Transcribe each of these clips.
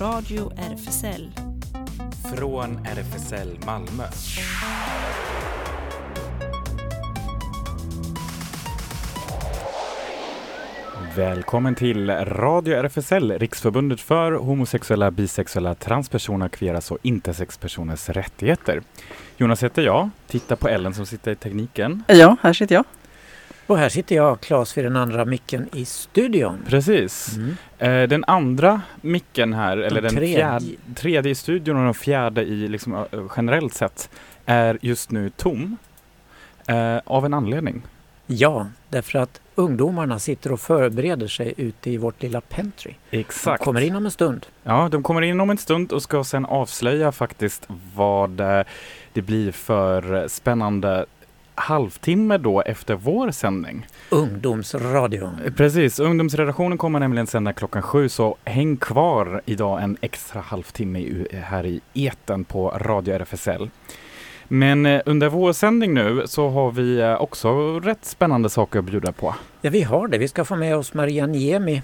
Radio RFSL. Från RFSL Malmö. Välkommen till Radio RFSL, Riksförbundet för homosexuella, bisexuella, transpersoner, kveras och intersexpersoners rättigheter. Jonas heter jag, titta på Ellen som sitter i tekniken. Ja, här sitter jag. Och här sitter jag, Claes, vid den andra micken i studion. Precis. Mm. Eh, den andra micken här, eller den tredje. fjärde, tredje i studion och den fjärde i liksom, eh, generellt sett, är just nu tom. Eh, av en anledning. Ja, därför att ungdomarna sitter och förbereder sig ute i vårt lilla pentry. De Exakt. kommer in om en stund. Ja, de kommer in om en stund och ska sedan avslöja faktiskt vad det blir för spännande halvtimme då efter vår sändning. Ungdomsradion. Precis, ungdomsredaktionen kommer nämligen sända klockan sju så häng kvar idag en extra halvtimme här i eten på Radio RFSL. Men eh, under vår sändning nu så har vi eh, också rätt spännande saker att bjuda på. Ja, vi har det. Vi ska få med oss Maria Niemi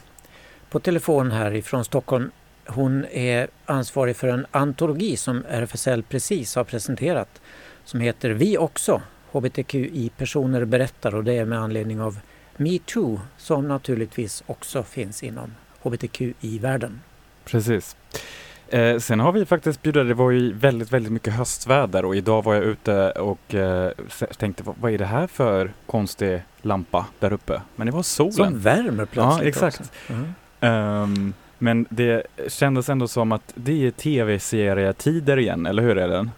på telefon här ifrån Stockholm. Hon är ansvarig för en antologi som RFSL precis har presenterat som heter Vi också, hbtqi-personer berättar och det är med anledning av metoo som naturligtvis också finns inom hbtqi-världen. Precis. Eh, sen har vi faktiskt bjudit, det var ju väldigt, väldigt mycket höstväder och idag var jag ute och eh, tänkte vad, är det här för konstig lampa där uppe? Men det var solen. Som värmer plötsligt Ja, exakt. Mhm. Ehm, men det kändes ändå som att det är tv-serietider igen, eller hur är den?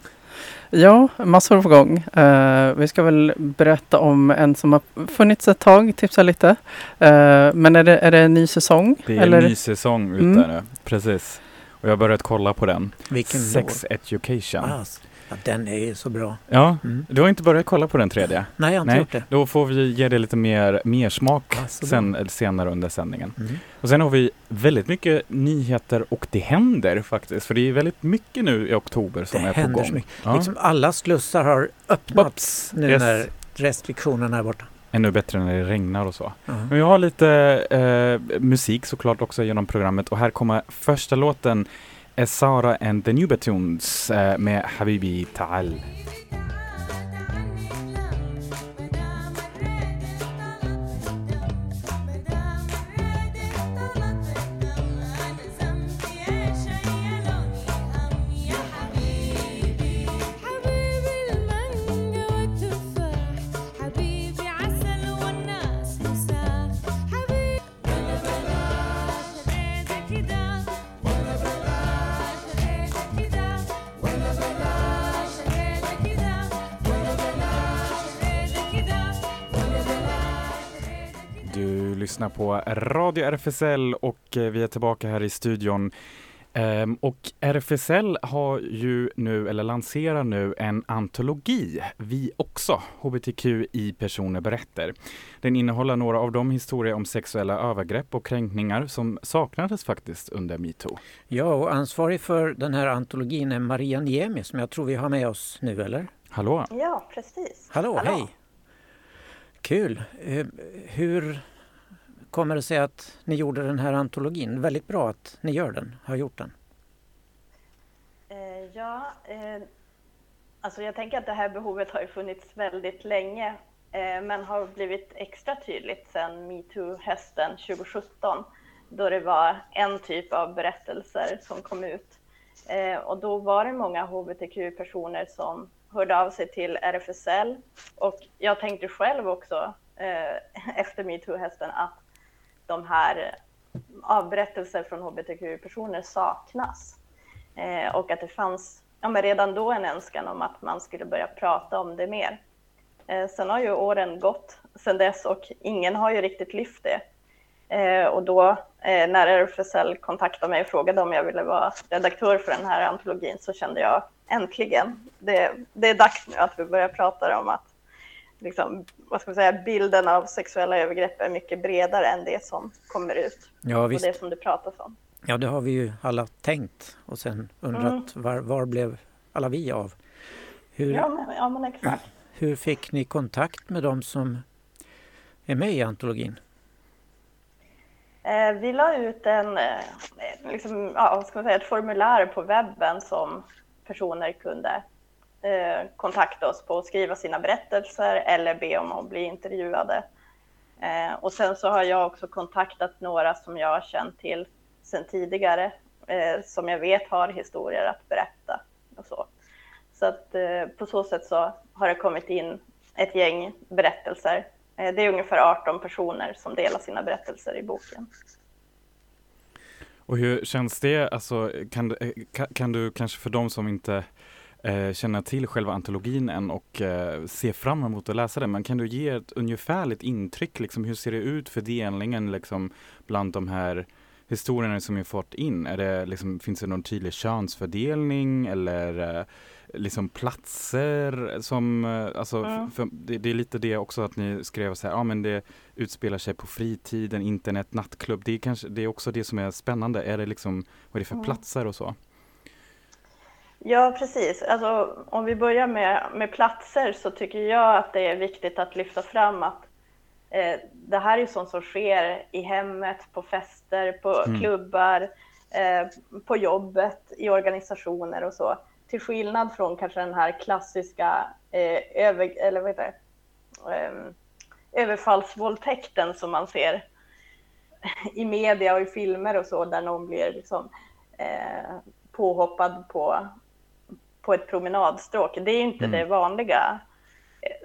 Ja, massor på gång. Eh, vi ska väl berätta om en som har funnits ett tag, tipsa lite. Eh, men är det, är det en ny säsong? Det är Eller? en ny säsong ute Mm. nu, precis. Och jag har börjat kolla på den. Vilken Sex Education. Ah, ja, den är ju så bra. Ja, Mm. du har inte börjat kolla på den tredje? Nej, jag har inte Nej. gjort det. Då får vi ge det lite mer, mer smak bra. sen, senare under sändningen. Mm. Och sen har vi väldigt mycket nyheter och det händer faktiskt. För det är väldigt mycket nu i oktober som Det är på gång. så mycket. Ja. Liksom alla slussar har öppnats nu Yes. när restriktionerna är borta. Ännu bättre när det regnar och så. Ja. Men vi har lite eh, musik såklart också genom programmet och här kommer första låten Esara and the New Batunes eh, med Habibi Ta'al. Du lyssnar på Radio RFSL och eh, vi är tillbaka här i studion. Ehm, och RFSL har ju nu, eller lanserar nu, en antologi, Vi också, hbtqi-personer berättar. Den innehåller några av de historier om sexuella övergrepp och kränkningar som saknades faktiskt under metoo. ja, och ansvarig för den här antologin är Maria Niemi som jag tror vi har med oss nu, eller? Hallå? Ja, precis. Hallå, hej! Kul! Eh, hur kommer det sig att ni gjorde den här antologin? Väldigt bra att ni gör den, har gjort den. Eh, ja, eh, alltså jag tänker att det här behovet har funnits väldigt länge, men har blivit extra tydligt sedan metoo-hösten 2017, då det var en typ av berättelser som kom ut. Och då var det många hbtq-personer som hörde av sig till RFSL och jag tänkte själv också eh, efter metoo-hösten att de här eh, avberättelser från hbtq-personer saknas. Eh, och att det fanns ja, men redan då en önskan om att man skulle börja prata om det mer. Eh, sen har ju åren gått sedan dess och ingen har ju riktigt lyft det. Eh, och då eh, när RFSL kontaktade mig och frågade om jag ville vara redaktör för den här antologin så kände jag äntligen, det, det är dags nu att vi börjar prata om att liksom, vad ska man säga, bilden av sexuella övergrepp är mycket bredare än det som kommer ut Ja, och visst. det som det pratas om. Ja, det har vi ju alla tänkt och sen undrat Mm. var, var blev alla vi av? Hur, Ja, men, ja, men exakt. hur fick ni kontakt med de som är med i antologin? Eh, vi la ut en, eh, liksom, ja, ska man säga, ett formulär på webben som personer kunde eh, kontakta oss på att skriva sina berättelser eller be om att bli intervjuade. Eh, och sen så har jag också kontaktat några som jag har känt till sedan tidigare, eh, som jag vet har historier att berätta och så. Så att eh, på så sätt så har det kommit in ett gäng berättelser. Eh, det är ungefär 18 personer som delar sina berättelser i boken. Och hur känns det? Alltså, kan, eh, du- kan, kan du kanske för de som inte eh, känner till själva antologin än och eh, ser fram emot att läsa den, men kan du ge ett ungefärligt intryck? Liksom, hur ser det ut för delningen liksom, bland de här historierna som ni fått in? Är det, liksom, finns det någon tydlig könsfördelning eller eh, liksom platser som, eh, alltså, f- för det, det är lite det också att ni skrev så här, ja men det utspelar sig på fritiden, internet, nattklubb. Det är kanske, det är också det som är spännande. Är det liksom, vad är det för Mm. platser och så? Ja, precis. Alltså, om vi börjar med, med platser så tycker jag att det är viktigt att lyfta fram att eh, det här är sånt som sker i hemmet, på fester, på Mm. klubbar, eh, på jobbet, i organisationer och så. Till skillnad från kanske den här klassiska eh, över, eller vad heter? Ehm, överfallsvåldtäkten som man ser i media och i filmer och så, där någon blir liksom, eh, påhoppad på, på ett promenadstråk. Det är inte Mm. det vanliga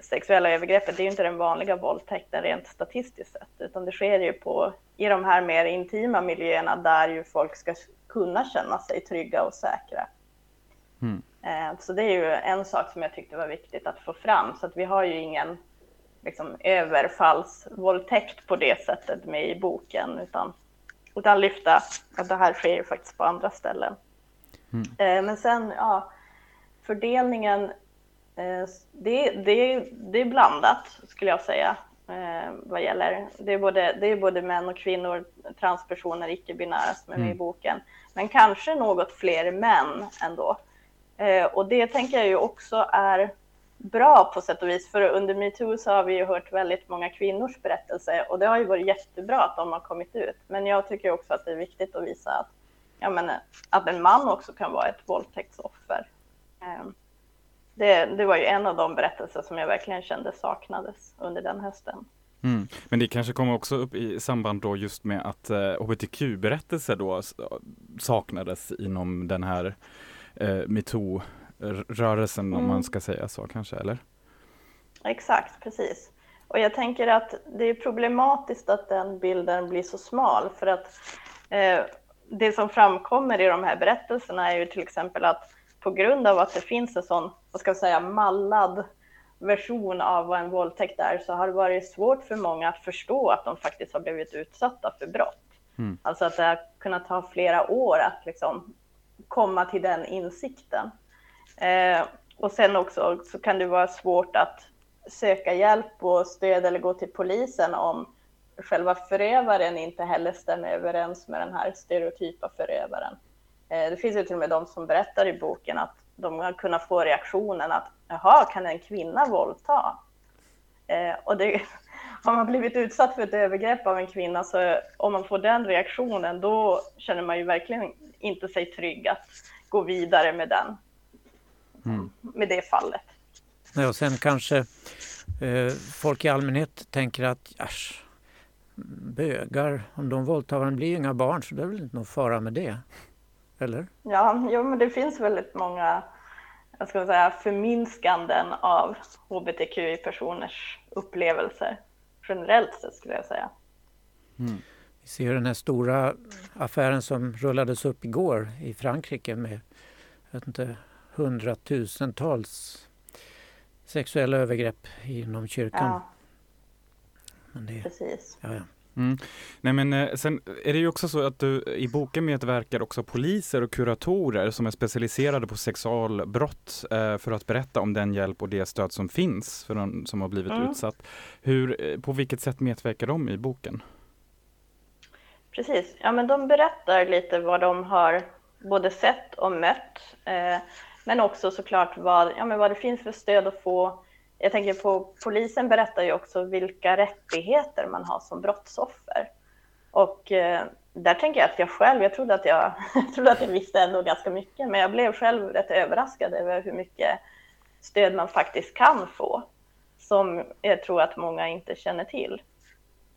sexuella övergreppet, det är ju inte den vanliga våldtäkten rent statistiskt sett, utan det sker ju på, i de här mer intima miljöerna där ju folk ska kunna känna sig trygga och säkra. Mm. Eh, Så det är ju en sak som jag tyckte var viktigt att få fram, så att vi har ju ingen liksom, överfallsvåldtäkt på det sättet med i boken, utan, utan lyfta att det här sker ju faktiskt på andra ställen. Mm. Eh, Men sen, ja, fördelningen, det, det, det är blandat skulle jag säga. eh, Vad gäller, det är både, det är både män och kvinnor, transpersoner, icke-binära som är med i Mm. boken. Men kanske något fler män ändå. Eh, Och det tänker jag ju också är bra på sätt och vis. För under metoo så har vi ju hört väldigt många kvinnors berättelser och det har ju varit jättebra att de har kommit ut. Men jag tycker också att det är viktigt att visa att, ja, men, att en man också kan vara ett våldtäktsoffer. Eh, Det, det var ju en av de berättelser som jag verkligen kände saknades under den hösten. Mm. Men det kanske kommer också upp i samband då just med att eh, hbtq-berättelser då saknades inom den här eh, metoo-rörelsen om Mm. man ska säga så kanske, eller? Exakt, precis. Och jag tänker att det är problematiskt att den bilden blir så smal för att eh, det som framkommer i de här berättelserna är ju till exempel att på grund av att det finns en sån, vad ska jag säga, mallad version av vad en våldtäkt är så har det varit svårt för många att förstå att de faktiskt har blivit utsatta för brott. Mm. Alltså att det har kunnat ta flera år att liksom komma till den insikten. Eh, och sen också så kan det vara svårt att söka hjälp och stöd eller gå till polisen om själva förövaren inte heller stämmer överens med den här stereotypa förövaren. Eh, det finns ju till och med de som berättar i boken att de har kunnat få reaktionen att jaha, kan en kvinna våldta? Eh, och det, har man blivit utsatt för ett övergrepp av en kvinna så om man får den reaktionen då känner man ju verkligen inte sig trygg att gå vidare med den, Mm. med det fallet. Nej, och sen kanske eh, folk i allmänhet tänker att äsch, bögar, om de våldtar varandra blir ju inga barn så det är väl inte någon fara med det. Eller? Ja, jo, men det finns väldigt många jag ska säga, förminskanden av hbtqi-personers upplevelser. Generellt sett skulle jag säga. Vi ser den här stora affären som rullades upp igår i Frankrike med jag vet inte, hundratusentals sexuella övergrepp inom kyrkan. Ja, det, precis. ja, ja. Mm. Nej men eh, sen är det ju också så att du i boken medverkar också poliser och kuratorer som är specialiserade på sexualbrott eh, för att berätta om den hjälp och det stöd som finns för de som har blivit Mm. utsatt. Hur, eh, på vilket sätt medverkar de i boken? Precis. Ja, men de berättar lite vad de har både sett och mött. Eh, men också såklart vad, ja, men vad det finns för stöd att få. Jag tänker på polisen berättar ju också vilka rättigheter man har som brottsoffer. Och eh, där tänker jag att jag själv, jag trodde att jag, jag trodde att jag visste ändå ganska mycket, men jag blev själv rätt överraskad över hur mycket stöd man faktiskt kan få, som jag tror att många inte känner till.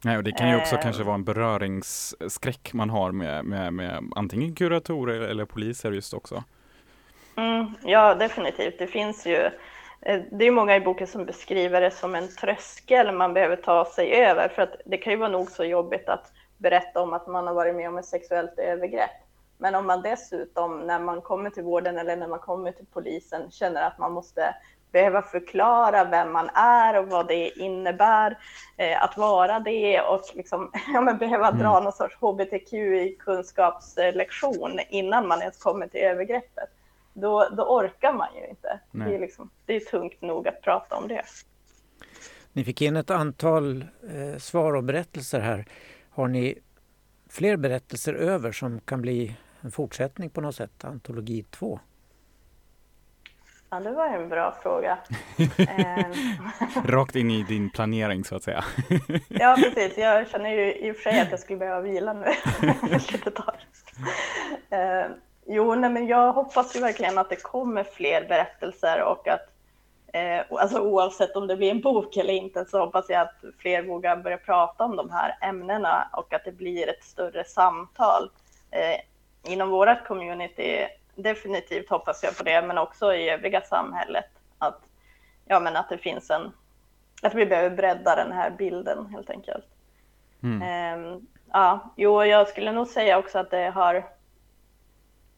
Nej, och det kan ju också Eh. kanske vara en beröringsskräck man har med, med, med antingen kuratorer eller poliser just också. Mm, ja, definitivt. Det finns ju, det är många i boken som beskriver det som en tröskel man behöver ta sig över, för att det kan ju vara nog så jobbigt att berätta om att man har varit med om ett sexuellt övergrepp. Men om man dessutom när man kommer till vården eller när man kommer till polisen känner att man måste behöva förklara vem man är och vad det innebär eh, att vara det och liksom, ja, men behöva Mm. dra någon sorts hbtqi-kunskapslektion innan man ens kommer till övergreppet, då, då orkar man ju inte. Nej. Det är, liksom, det är tungt nog att prata om det. Ni fick in ett antal eh, svar och berättelser här. Har ni fler berättelser över som kan bli en fortsättning på något sätt, antologi 2? Ja, det var en bra fråga. eh, Rakt in i din planering så att säga. Ja, precis. Jag känner ju i och för sig att jag skulle behöva vila nu. Vilket det tar. Eh, jo, nej, men jag hoppas ju verkligen att det kommer fler berättelser och att eh, alltså, oavsett om det blir en bok eller inte så hoppas jag att fler vågar börja prata om de här ämnena och att det blir ett större samtal eh, inom vårt community. Definitivt hoppas jag på det, men också i övriga samhället. Att, ja, men att det finns en att vi behöver bredda den här bilden helt enkelt. Mm. Ehm, ja, jo, jag skulle nog säga också att det har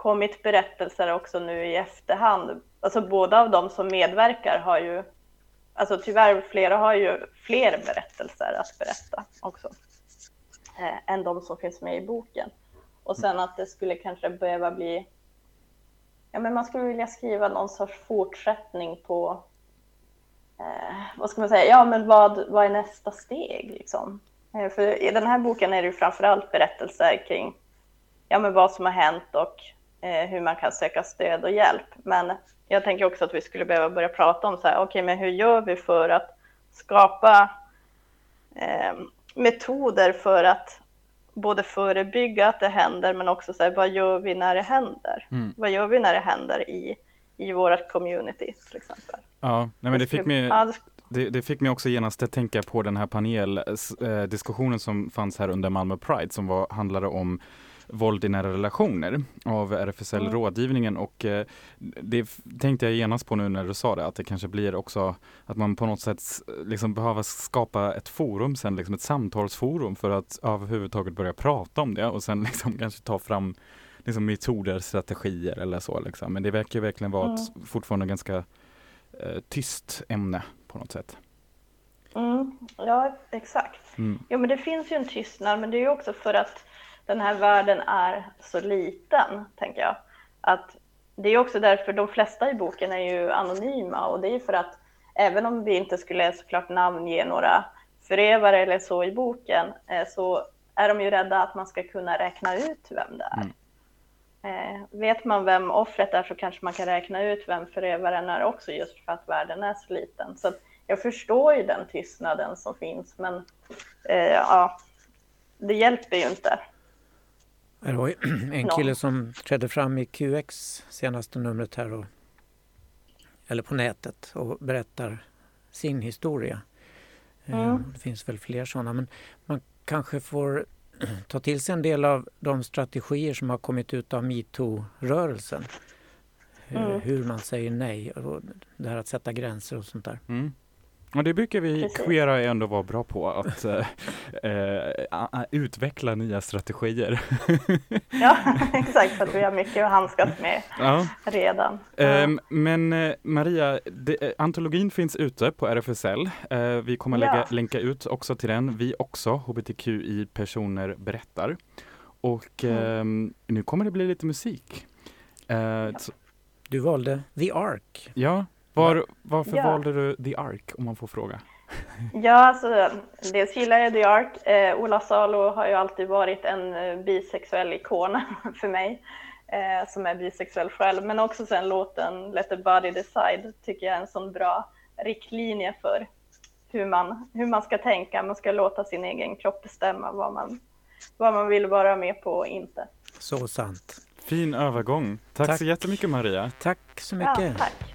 kommit berättelser också nu i efterhand. Alltså båda av de som medverkar har ju, alltså tyvärr flera har ju fler berättelser att berätta också. Eh, än de som finns med i boken. Och sen att det skulle kanske behöva bli, ja men man skulle vilja skriva någon sorts fortsättning på eh, vad ska man säga, ja men vad, vad är nästa steg liksom? Eh, för i den här boken är det ju framförallt berättelser kring ja, men vad som har hänt och hur man kan söka stöd och hjälp. Men jag tänker också att vi skulle behöva börja prata om så här, okej, men hur gör vi för att skapa eh, metoder för att både förebygga att det händer, men också så här, vad gör vi när det händer? Mm. Vad gör vi när det händer i, i vårt community till exempel? Ja, nej, men det fick mig Ja, det- Det, det fick mig också genast att tänka på den här paneldiskussionen som fanns här under Malmö Pride som var, handlade om våld i nära relationer av RFSL Mm. rådgivningen och eh, det tänkte jag genast på nu när du sa det att det kanske blir också att man på något sätt liksom behöver skapa ett forum sen, liksom ett samtalsforum för att överhuvudtaget börja prata om det och sen liksom kanske ta fram liksom metoder, strategier eller så liksom. Men det verkar verkligen vara ett fortfarande ganska eh, tyst ämne på något sätt. Mm, ja, exakt. Mm. Jo, men det finns ju en tystnad, men det är ju också för att den här världen är så liten, tänker jag. Att det är också därför de flesta i boken är ju anonyma och det är för att även om vi inte skulle såklart namnge några förövare eller så i boken eh, så är de ju rädda att man ska kunna räkna ut vem det är. Mm. Eh, vet man vem offret är så kanske man kan räkna ut vem förövaren är också just för att världen är så liten. Så jag förstår ju den tystnaden som finns men eh, ja, det hjälper ju inte. Det var en kille som trädde fram i QX senaste numret här och, eller på nätet och berättar sin historia. Mm. Det finns väl fler sådana men man kanske får ta till sig en del av de strategier som har kommit ut av metoo-rörelsen. Hur, Mm. hur man säger nej och det här att sätta gränser och sånt där. Mm. Och det brukar vi Precis. queera ändå vara bra på, att a- utveckla nya strategier. Ja, exakt, för att vi har mycket att handskas med ja. redan. Ehm, men eh, Maria, det, antologin finns ute på RFSL. Eh, vi kommer lägga, Ja. länka ut också till den. Vi också, hbtqi-personer berättar. Och Mm. ehm, nu kommer det bli lite musik. Så, Du valde The Ark. ja, var, varför Ja. valde du The Ark om man får fråga? Ja, alltså, dels gillar jag The Ark. Eh, Ola Salo har ju alltid varit en eh, bisexuell ikon för mig, eh, som är bisexuell själv. Men också sen låten Let the body decide tycker jag är en sån bra riktlinje för hur man, hur man ska tänka. Man ska låta sin egen kropp bestämma vad man, vad man vill vara med på och inte. Så sant. Fin övergång. Tack, Tack. så jättemycket Maria. Tack så Ja, mycket. tack.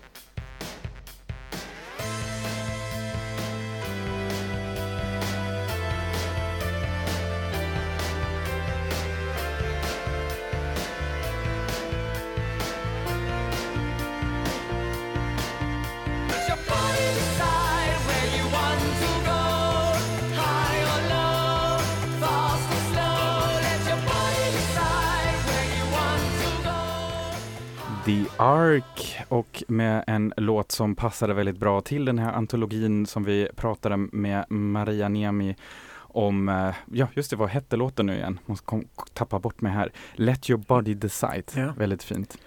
The Ark och med en låt som passade väldigt bra till den här antologin som vi pratade med Maria Niemi om, eh, ja just det, vad hette låten nu igen? Måste kom, tappa bort mig här. Let your body decide. Ja. Väldigt fint.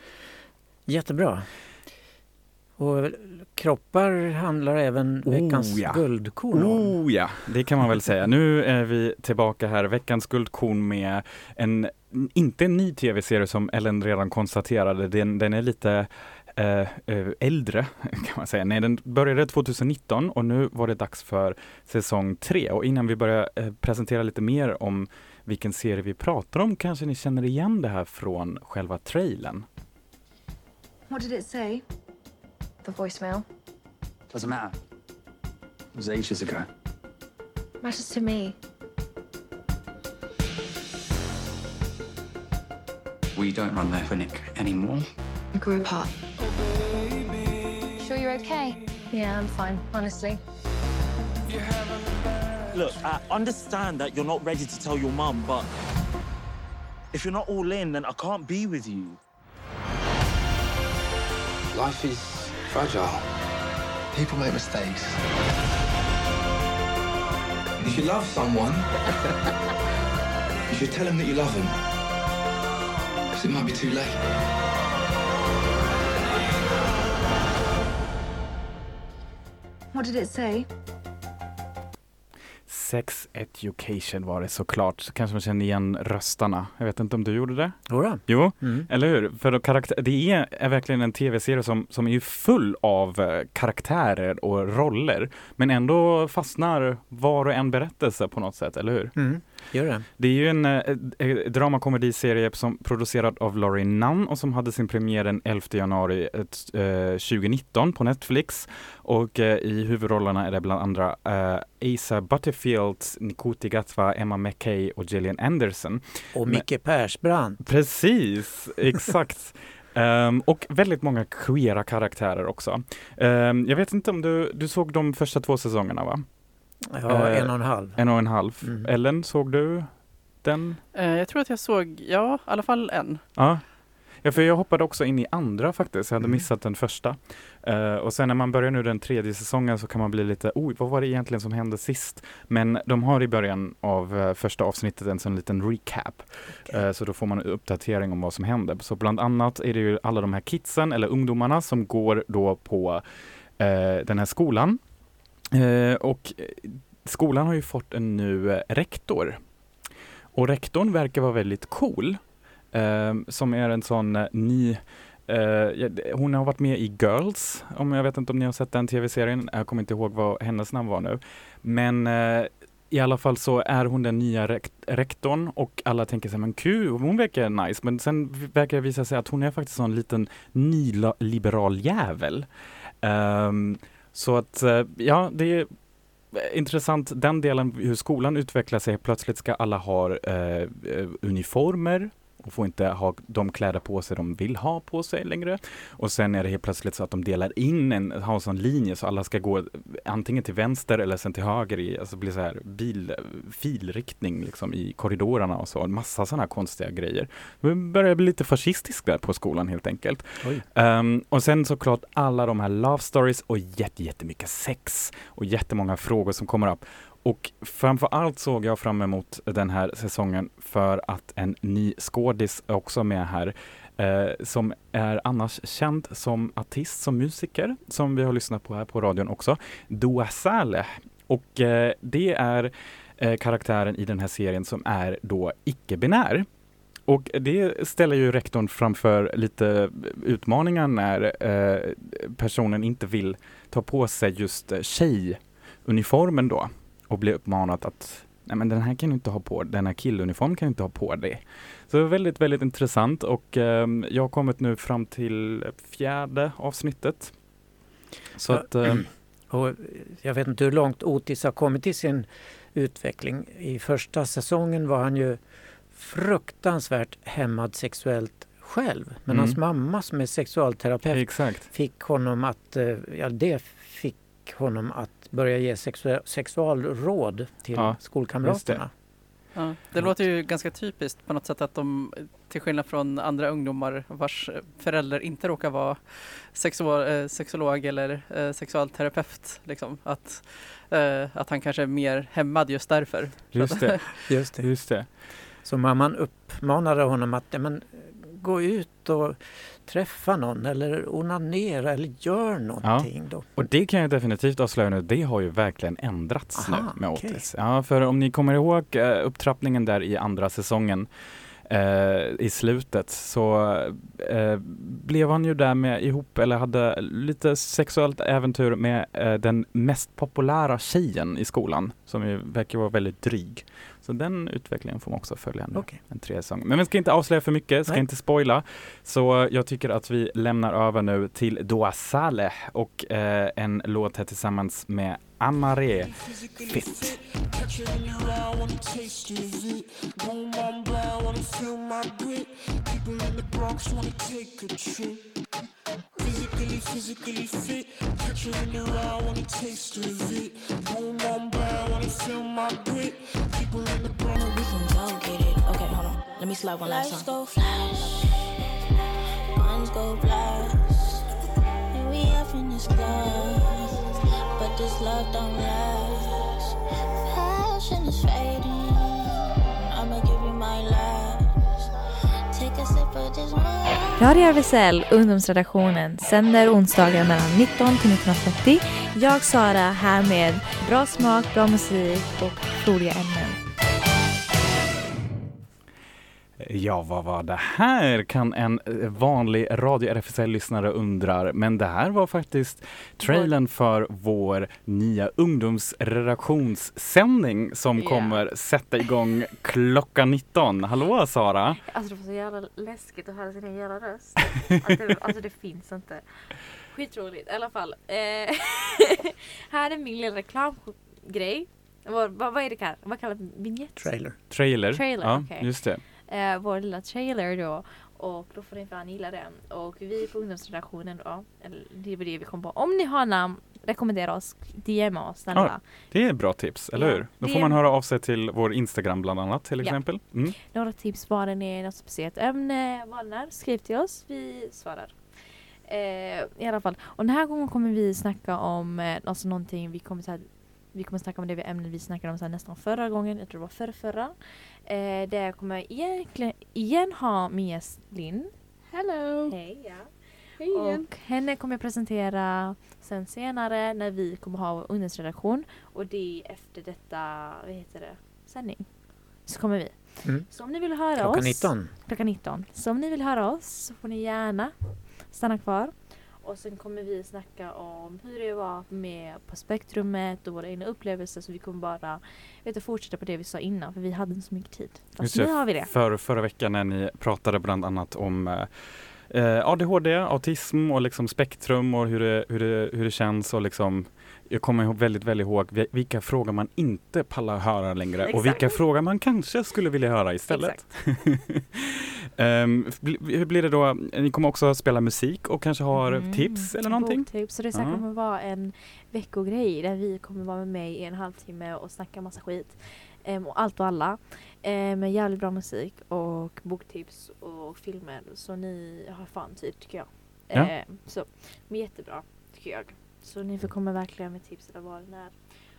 Jättebra. Och kroppar handlar även Oh, veckans ja. guldkorn om. Oh ja, det kan man väl säga. Nu är vi tillbaka här, veckans guldkorn med en, inte en ny tv-serie som Ellen redan konstaterade, den, den är lite eh, eh, äldre kan man säga. Nej, den började 2019 och nu var det dags för säsong tre. Och innan vi börjar eh, presentera lite mer om vilken serie vi pratar om kanske ni känner igen det här från själva trailern. What did it say? The voicemail. Doesn't matter. It was ages ago. Matters to me. We don't run the clinic anymore. We grew apart. Sure you're okay? Yeah, I'm fine, honestly. Look, I understand that you're not ready to tell your mum, but if you're not all in, then I can't be with you. Life is fragile. People make mistakes. If you love someone, you should tell them that you love them. It might be too late. What did it say? Sex Education var det såklart. Så kanske man känner igen röstarna. Jag vet inte om du gjorde det? Jodå. Jo, Mm. eller hur? För då karaktär, det är, är verkligen en tv-serie som, som är full av eh, karaktärer och roller. Men ändå fastnar var och en berättelse på något sätt, eller hur? Mm. Gör det. Det är ju en eh, eh, dramakomediserie som producerad av Laurie Nunn och som hade sin premiär den 11 januari eh, 2019 på Netflix. Och eh, i huvudrollerna är det bland andra eh, Asa Butterfield, Nikuti Gatwa, Emma McKay och Gillian Anderson. Och Men- Micke Persbrandt. Precis, exakt. Ehm, och väldigt många queera karaktärer också. Ehm, jag vet inte om du, du såg de första två säsongerna va? Ja, Eh, en och en halv. En och en halv. Mm. Ellen, såg du den? Eh, jag tror att jag såg, ja, i alla fall en. Ja. Ja, för jag hoppade också in i andra faktiskt. Jag hade Mm. missat den första. Eh, och sen när man börjar nu den tredje säsongen så kan man bli lite, oj, vad var det egentligen som hände sist? Men de har i början av eh, första avsnittet en sån liten recap. Eh, så då får man en uppdatering om vad som händer. Så bland annat är det ju alla de här kidsen, eller ungdomarna, som går då på eh, den här skolan. Eh, och eh, skolan har ju fått en ny eh, rektor. Och rektorn verkar vara väldigt cool. Eh, som är en sån eh, ny Uh, ja, hon har varit med i Girls, om jag vet inte om ni har sett den tv-serien. Jag kommer inte ihåg vad hennes namn var nu. Men uh, i alla fall så är hon den nya rekt rektorn och alla tänker sig men kul, hon verkar nice. Men sen verkar det visa sig att hon är faktiskt en liten nyliberal jävel. Ehm, så att eh, ja, det är intressant den delen hur skolan utvecklar sig. Plötsligt ska alla ha eh, uniformer och får inte ha de kläder på sig de vill ha på sig längre. Och sen är det helt plötsligt så att de delar in en, har en sån linje så alla ska gå antingen till vänster eller sen till höger i, alltså blir så här bil, filriktning liksom i korridorerna och så. Massa sådana här konstiga grejer. Det börjar bli lite fascistiskt där på skolan helt enkelt. Ehm, och sen såklart alla de här love stories och jätte, jättemycket sex och jättemånga frågor som kommer upp. Och framför allt såg jag fram emot den här säsongen för att en ny skådis är också med här eh, som är annars känd som artist, som musiker, som vi har lyssnat på här på radion också, Dua Saleh. Och eh, det är eh, karaktären i den här serien som är då icke-binär. Och det ställer ju rektorn framför lite utmaningar när eh, personen inte vill ta på sig just tjejuniformen då och blir uppmanad att nej men den här kan du inte ha på, den här killuniform kan du inte ha på dig. Så det var väldigt, väldigt intressant och ehm, jag har kommit nu fram till fjärde avsnittet. Så Ja. att, ehm, Och jag vet inte hur långt Otis har kommit i sin utveckling. I första säsongen var han ju fruktansvärt hämmad sexuellt själv. Men Mm. hans mamma som är sexualterapeut exakt. fick honom att, eh, ja det fick honom att börja ge sexu- sexualråd till Ja, skolkamraterna. Ja, det låter ju ganska typiskt på något sätt att de, till skillnad från andra ungdomar vars förälder inte råkar vara sexual, eh, sexolog eller eh, sexualterapeut, liksom, att, eh, att han kanske är mer hämmad just därför. Just det, Just det. just det. Så mamman uppmanade honom att ja, men, gå ut och träffa någon eller onanera eller gör någonting. Då. Och det kan jag definitivt avslöja nu, det har ju verkligen ändrats Aha, nu med okej. Otis. Ja, för om ni kommer ihåg eh, upptrappningen där i andra säsongen eh, i slutet så eh, blev han ju där med ihop, eller hade lite sexuellt äventyr med eh, den mest populära tjejen i skolan som ju verkar vara väldigt dryg. Så den utvecklingen får man också följa nu, Okej. en tredje säsong. Men vi ska inte avslöja för mycket, ska Nej. inte spoila. Så jag tycker att vi lämnar över nu till Doa Saleh och eh, en låt här tillsammans med Amare Fit. physically, physically fit. Picture in eye, I wanna taste of it. Boom, I wanna feel my grit. People in the we can go get it. Okay, hold on. Let me slide one last time. Go flash, go blast, and we in this but this love don't last. Passion is. Radio RFSL, ungdomsredaktionen, sänder onsdagar mellan 19 till 19.30. Jag Sara här med bra smak, bra musik och roliga ämnen. Ja, vad var det här kan en eh, vanlig radio RFSL-lyssnare undrar. Men det här var faktiskt trailern för vår nya ungdomsredaktionssändning som Ja. kommer sätta igång klockan 19. Hallå Sara! Alltså det var så jävla läskigt att höra sin egen jävla röst. Att det, alltså det finns inte. Skitroligt. I alla fall. Eh, här är min lilla reklamgrej. Vad, vad, vad är det kallat? Vad kallar Vignett? Trailer. Trailer. Trailer, ja, okej. just det. Eh, vår lilla trailer då. Och då får ni fan gilla den. Och vi på ungdomsredaktionen då. Eller det var det vi kom på. Om ni har namn, rekommendera oss. DMa oss snälla. Ja, det är bra tips, eller Ja, hur? Då får är- man höra av sig till vår Instagram bland annat till Ja. exempel. Mm. Några tips vad det är, något speciellt ämne, vad är. Skriv till oss, vi svarar. Eh, I alla fall. Och den här gången kommer vi snacka om eh, alltså någonting, vi kommer, så här, vi kommer snacka om det ämne vi snackade om så här, nästan förra gången, jag tror det var förra, förra. Eh, där jag kommer egentligen igen ha min gäst Linn. Hello! Hej, ja. Hej igen. Och henne kommer jag presentera sen senare när vi kommer ha vår ungdomsredaktion. Och det är efter detta, vad heter det, sändning. Så kommer vi. Mm. Så om ni vill höra Klockan oss. 19. Klockan 19. Så om ni vill höra oss så får ni gärna stanna kvar. Och sen kommer vi snacka om hur det var med på spektrummet och våra egna upplevelser. Så vi kommer bara vet, du, fortsätta på det vi sa innan för vi hade inte så mycket tid. Fast nu har vi det. För, förra veckan när ni pratade bland annat om eh, eh, ADHD, autism och liksom spektrum och hur det, hur det, hur det känns och liksom jag kommer ihåg väldigt, väldigt ihåg vi- vilka frågor man inte pallar höra längre och Exakt. vilka frågor man kanske skulle vilja höra istället. Bli- hur blir det då? Ni kommer också spela musik och kanske har Mm, tips eller någonting? Boktips. Så det här Ja. kommer vara en veckogrej där vi kommer vara med mig i en halvtimme och snacka massa skit. Ehm, och allt och alla. Ehm, med jävligt bra musik och boktips och filmer. Så ni har fan tid tycker jag. Ja. Ehm, så men jättebra tycker jag. Så ni får komma verkligen med tips eller vad är.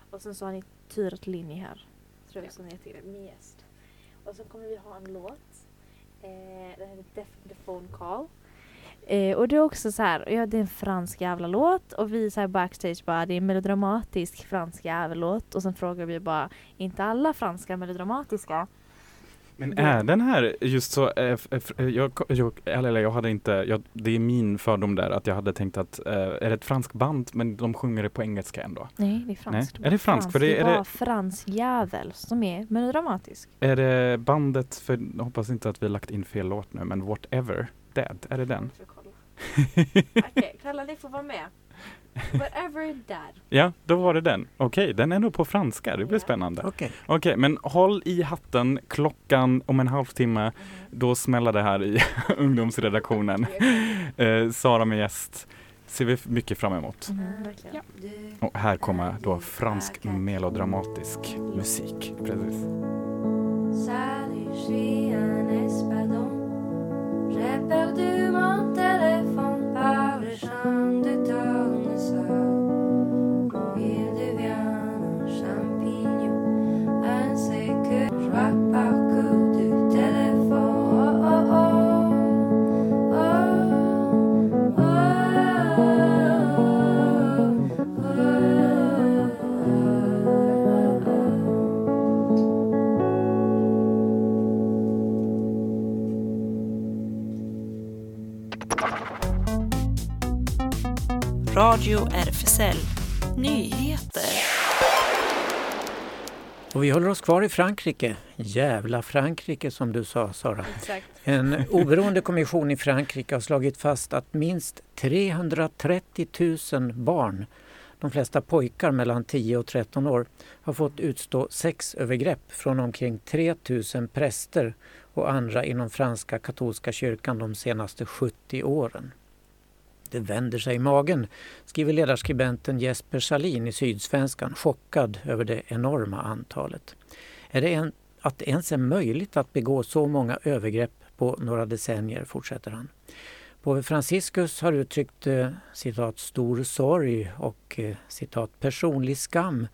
Och sen så har ni Tyra Linni här. Tror jag som heter min gäst. Och så kommer vi ha en låt. Eh, den heter Deaf the Phone Call. Eh, och det är också så här, ja det är en fransk jävla låt och vi så här backstage bara det är en melodramatisk fransk jävla låt och sen frågar vi bara, inte alla franska melodramatiska? Men är den här just så, eh, f- f- jag, jag, eller jag hade inte, jag, det är min fördom där att jag hade tänkt att eh, är det ett franskt band men de sjunger det på engelska ändå? Nej, det är franskt. Nej. Är det franskt? För det, är, det, fransk jävel som är melodramatisk. är det bandet, för jag hoppas inte att vi lagt in fel låt nu, men Whatever Dead, är det den? Okej, Kalle ni får vara med. Whatever dad. Ja, då var det den. Okej, den är nog på franska. Det blir spännande. Okej. Okej, men håll i hatten. Klockan om en halvtimme, då smäller det här i ungdomsredaktionen. Eh, Sara med gäst ser vi mycket fram emot. verkligen. Och här kommer då fransk melodramatisk musik. Precis. J'ai perdu mon téléphone par le champ de tournesol. Radio RFSL Nyheter. Och vi håller oss kvar i Frankrike. Jävla Frankrike som du sa Sara. Exakt. En oberoende kommission i Frankrike har slagit fast att minst 330 000 barn, de flesta pojkar mellan 10 och 13 år, har fått utstå sexövergrepp från omkring 3 000 präster och andra inom franska katolska kyrkan de senaste 70 åren. Det vänder sig i magen, skriver ledarskribenten Jesper Salin i Sydsvenskan, chockad över det enorma antalet. Är det en, att det ens är möjligt att begå så många övergrepp på några decennier, fortsätter han. Påve Franciscus har uttryckt eh, citat stor sorg och eh, citat personlig skam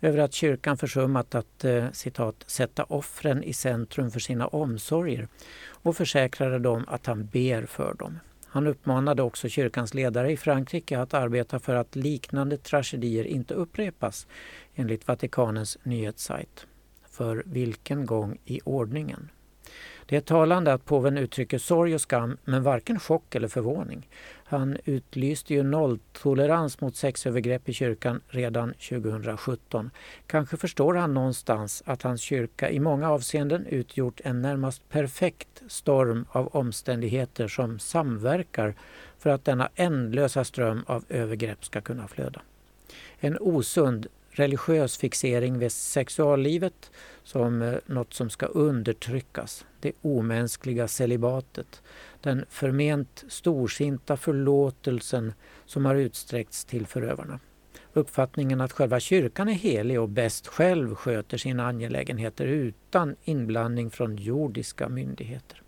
över att kyrkan försummat att eh, citat sätta offren i centrum för sina omsorger och försäkrade dem att han ber för dem. Han uppmanade också kyrkans ledare i Frankrike att arbeta för att liknande tragedier inte upprepas enligt Vatikanens nyhetssajt. För vilken gång i ordningen? Det är talande att påven uttrycker sorg och skam men varken chock eller förvåning. Han utlyste ju nolltolerans mot sexövergrepp i kyrkan redan 2017. Kanske förstår han någonstans att hans kyrka i många avseenden utgjort en närmast perfekt storm av omständigheter som samverkar för att denna ändlösa ström av övergrepp ska kunna flöda. En osund religiös fixering vid sexuallivet som eh, något som ska undertryckas. Det omänskliga celibatet. Den förment storsinta förlåtelsen som har utsträckts till förövarna. Uppfattningen att själva kyrkan är helig och bäst själv sköter sina angelägenheter utan inblandning från jordiska myndigheter.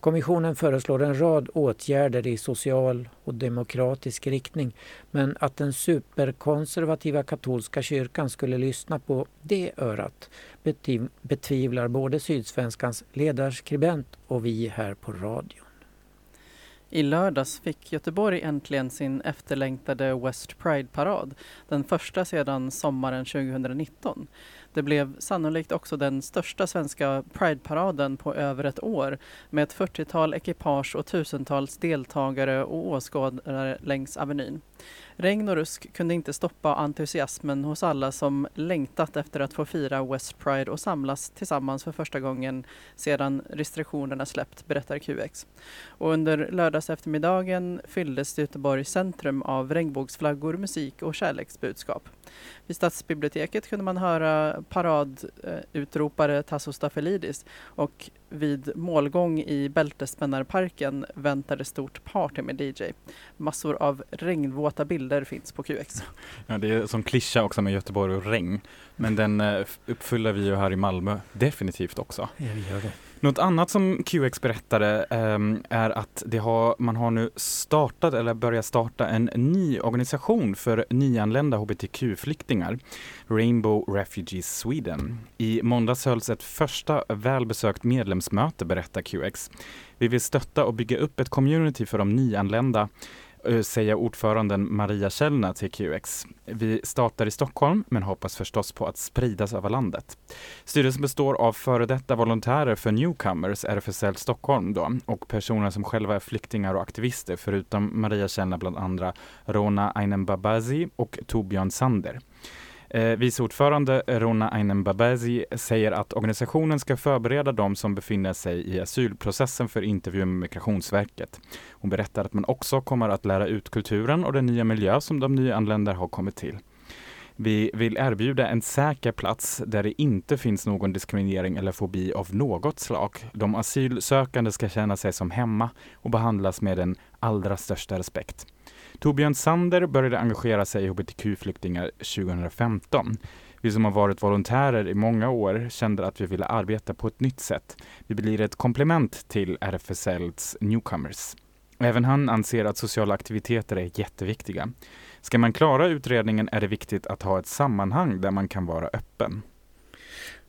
Kommissionen föreslår en rad åtgärder i social och demokratisk riktning men att den superkonservativa katolska kyrkan skulle lyssna på det örat betvivlar både Sydsvenskans ledarskribent och vi här på radion. I lördags fick Göteborg äntligen sin efterlängtade West Pride-parad, den första sedan sommaren 2019. Det blev sannolikt också den största svenska Pride-paraden på över ett år med ett 40-tal ekipage och tusentals deltagare och åskådare längs Avenyn. Regn och rusk kunde inte stoppa entusiasmen hos alla som längtat efter att få fira West Pride och samlas tillsammans för första gången sedan restriktionerna släppt, berättar QX. Och under lördags eftermiddagen fylldes Göteborgs centrum av regnbågsflaggor, musik och kärleksbudskap. Vid Stadsbiblioteket kunde man höra paradutropare Tasso Stafelidis och vid målgång i Bältespännarparken väntade stort party med DJ. Massor av regnvåta bilder finns på QX. Ja, det är som klyscha också med Göteborg och regn. Men den eh, uppfyller vi ju här i Malmö definitivt också. Ja, vi gör det. Något annat som QX berättade um, är att det har, man har nu startat eller börjat starta en ny organisation för nyanlända hbtq-flyktingar, Rainbow Refugees Sweden. I måndags hölls ett första välbesökt medlemsmöte, berättar QX. Vi vill stötta och bygga upp ett community för de nyanlända Eh, säger ordföranden Maria Källner till QX. Vi startar i Stockholm men hoppas förstås på att spridas över landet. Styrelsen består av före detta volontärer för Newcomers, RFSL Stockholm då, och personer som själva är flyktingar och aktivister förutom Maria Källner bland andra Rona Ainen Babazi och Torbjörn Sander. Eh, vice ordförande Rona Ainen Babezi säger att organisationen ska förbereda de som befinner sig i asylprocessen för intervju med Migrationsverket. Hon berättar att man också kommer att lära ut kulturen och den nya miljö som de nyanlända har kommit till. Vi vill erbjuda en säker plats där det inte finns någon diskriminering eller fobi av något slag. De asylsökande ska känna sig som hemma och behandlas med den allra största respekt. Torbjörn Sander började engagera sig i hbtq-flyktingar 2015. Vi som har varit volontärer i många år kände att vi ville arbeta på ett nytt sätt. Vi blir ett komplement till RFSLs Newcomers. Även han anser att sociala aktiviteter är jätteviktiga. Ska man klara utredningen är det viktigt att ha ett sammanhang där man kan vara öppen.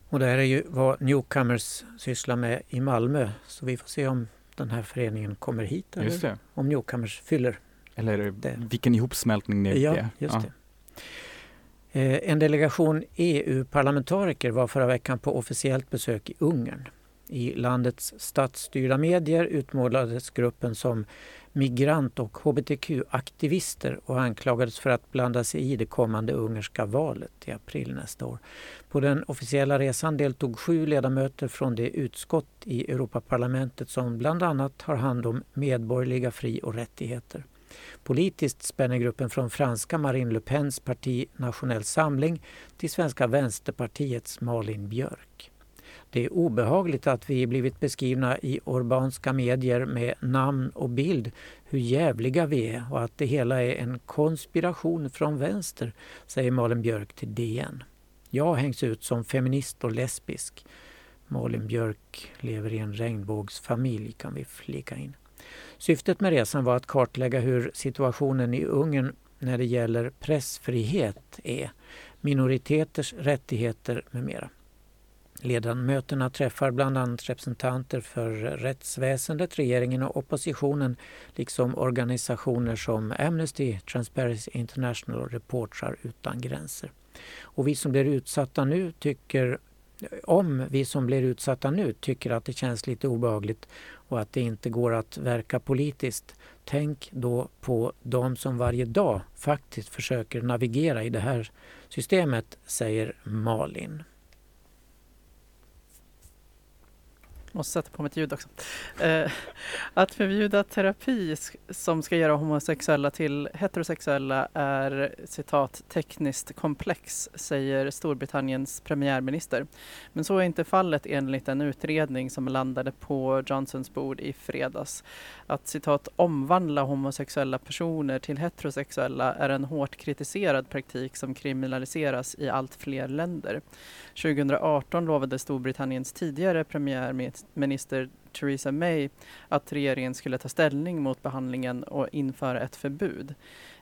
Och det här är ju vad Newcomers sysslar med i Malmö. Så vi får se om den här föreningen kommer hit. Just det. Om Newcomers fyller Eller det. vilken ihopsmältning det Ja, är. just det. Eh, En delegation EU-parlamentariker var förra veckan på officiellt besök i Ungern. I landets statsstyrda medier utmålades gruppen som migrant och hbtq-aktivister och anklagades för att blanda sig i det kommande ungerska valet i april nästa år. På den officiella resan deltog sju ledamöter från det utskott i Europaparlamentet som bland annat har hand om medborgerliga fri och rättigheter. Politiskt spänner gruppen från franska Marine Le Pens parti Nationell Samling till svenska Vänsterpartiets Malin Björk. Det är obehagligt att vi blivit beskrivna i urbanska medier med namn och bild hur jävliga vi är och att det hela är en konspiration från vänster, säger Malin Björk till DN. Jag hängs ut som feminist och lesbisk. Malin Björk lever i en regnbågsfamilj kan vi flika in. Syftet med resan var att kartlägga hur situationen i Ungern när det gäller pressfrihet är, minoriteters rättigheter med mera. Ledamöterna träffar bland annat representanter för rättsväsendet, regeringen och oppositionen liksom organisationer som Amnesty, Transparency International och Reportrar utan gränser. Och vi som blir utsatta nu tycker om vi som blir utsatta nu tycker att det känns lite obehagligt och att det inte går att verka politiskt, tänk då på de som varje dag faktiskt försöker navigera i det här systemet, säger Malin. Måste sätta på mitt ljud också. Eh, att förbjuda terapi som ska göra homosexuella till heterosexuella är citat tekniskt komplex, säger Storbritanniens premiärminister. Men så är inte fallet enligt en utredning som landade på Johnsons bord i fredags. Att citat omvandla homosexuella personer till heterosexuella är en hårt kritiserad praktik som kriminaliseras i allt fler länder. 2018 lovade Storbritanniens tidigare premiärminister Theresa May att regeringen skulle ta ställning mot behandlingen och införa ett förbud.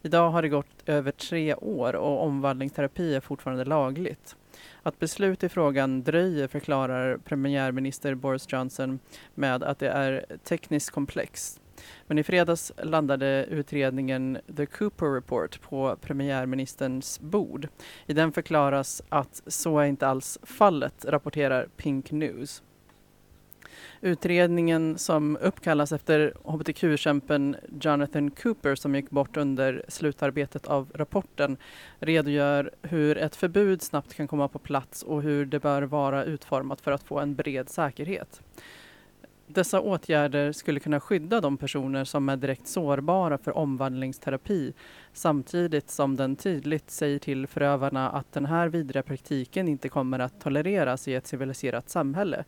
Idag har det gått över tre år och omvandlingsterapi är fortfarande lagligt. Att beslut i frågan dröjer förklarar premiärminister Boris Johnson med att det är tekniskt komplext. Men i fredags landade utredningen The Cooper Report på premiärministerns bord. I den förklaras att så är inte alls fallet, rapporterar Pink News. Utredningen som uppkallas efter hbtq-kämpen Jonathan Cooper som gick bort under slutarbetet av rapporten redogör hur ett förbud snabbt kan komma på plats och hur det bör vara utformat för att få en bred säkerhet. Dessa åtgärder skulle kunna skydda de personer som är direkt sårbara för omvandlingsterapi samtidigt som den tydligt säger till förövarna att den här vidriga praktiken inte kommer att tolereras i ett civiliserat samhälle,